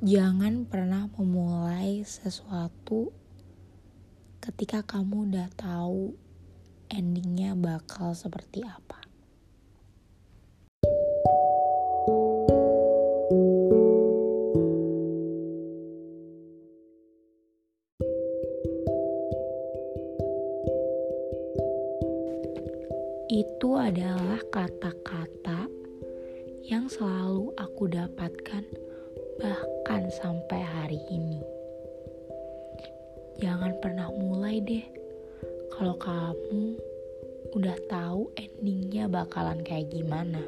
Jangan pernah memulai sesuatu ketika kamu udah tahu endingnya bakal seperti apa. Itu adalah kata-kata yang selalu aku dapatkan bahkan sampai hari ini. Jangan pernah mulai deh kalau kamu udah tahu endingnya bakalan kayak gimana.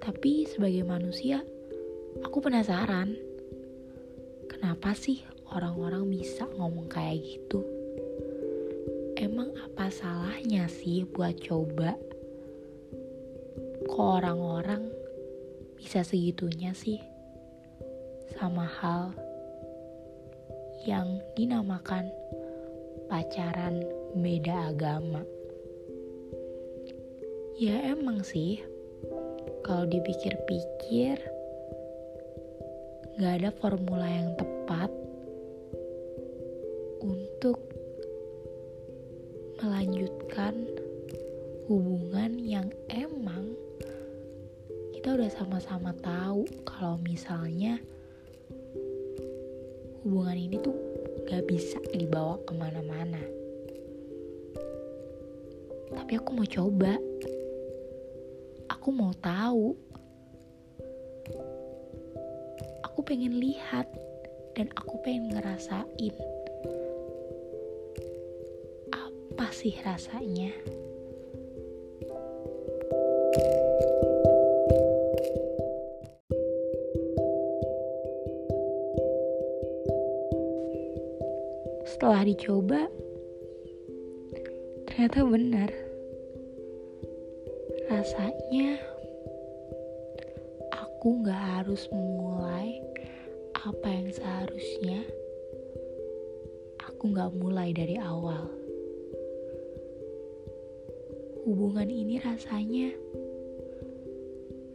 Tapi sebagai manusia, aku penasaran. Kenapa sih orang-orang bisa ngomong kayak gitu? Emang apa salahnya sih buat coba? Kok orang-orang bisa segitunya sih sama hal yang dinamakan pacaran beda agama. Ya emang sih, kalau dipikir-pikir, gak ada formula yang tepat untuk melanjutkan hubungan yang emang kita udah sama-sama tahu kalau misalnya hubungan ini tuh gak bisa dibawa ke mana-mana. Tapi aku mau coba. Aku mau tahu. Aku pengen lihat dan aku pengen ngerasain apa sih rasanya. Setelah dicoba ternyata benar. Rasanya aku gak harus memulai apa yang seharusnya. Aku gak mulai dari awal. Hubungan ini rasanya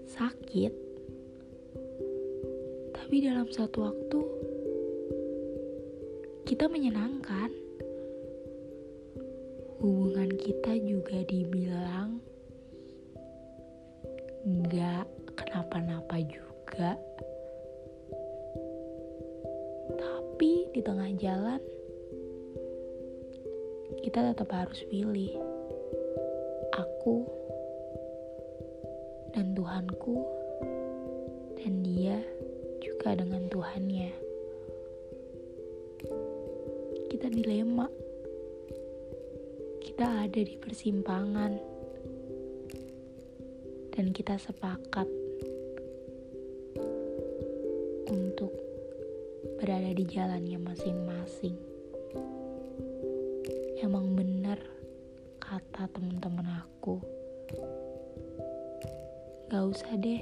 sakit tapi dalam satu waktu kita menyenangkan. Hubungan kita juga dibilang nggak kenapa-napa juga. Tapi di tengah jalan kita tetap harus pilih aku dan Tuhanku dan dia juga dengan Tuhannya kita dilema. Kita ada di persimpangan. Dan kita sepakat untuk berada di jalannya masing-masing. Emang bener kata teman-teman aku. Gak usah deh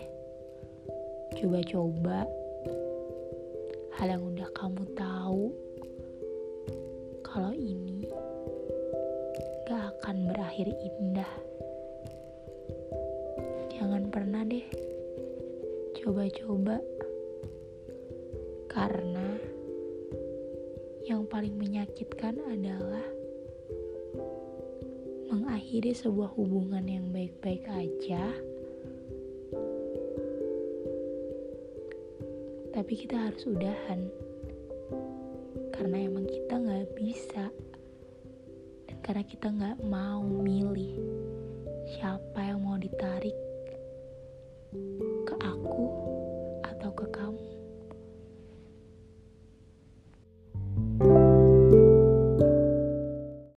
coba-coba hal yang udah kamu tahu kalau ini gak akan berakhir indah. Jangan pernah deh coba-coba, karena yang paling menyakitkan adalah mengakhiri sebuah hubungan yang baik-baik aja. Tapi kita harus udahan karena emang kita nggak bisa. Dan karena kita nggak mau milih siapa yang mau ditarik ke aku.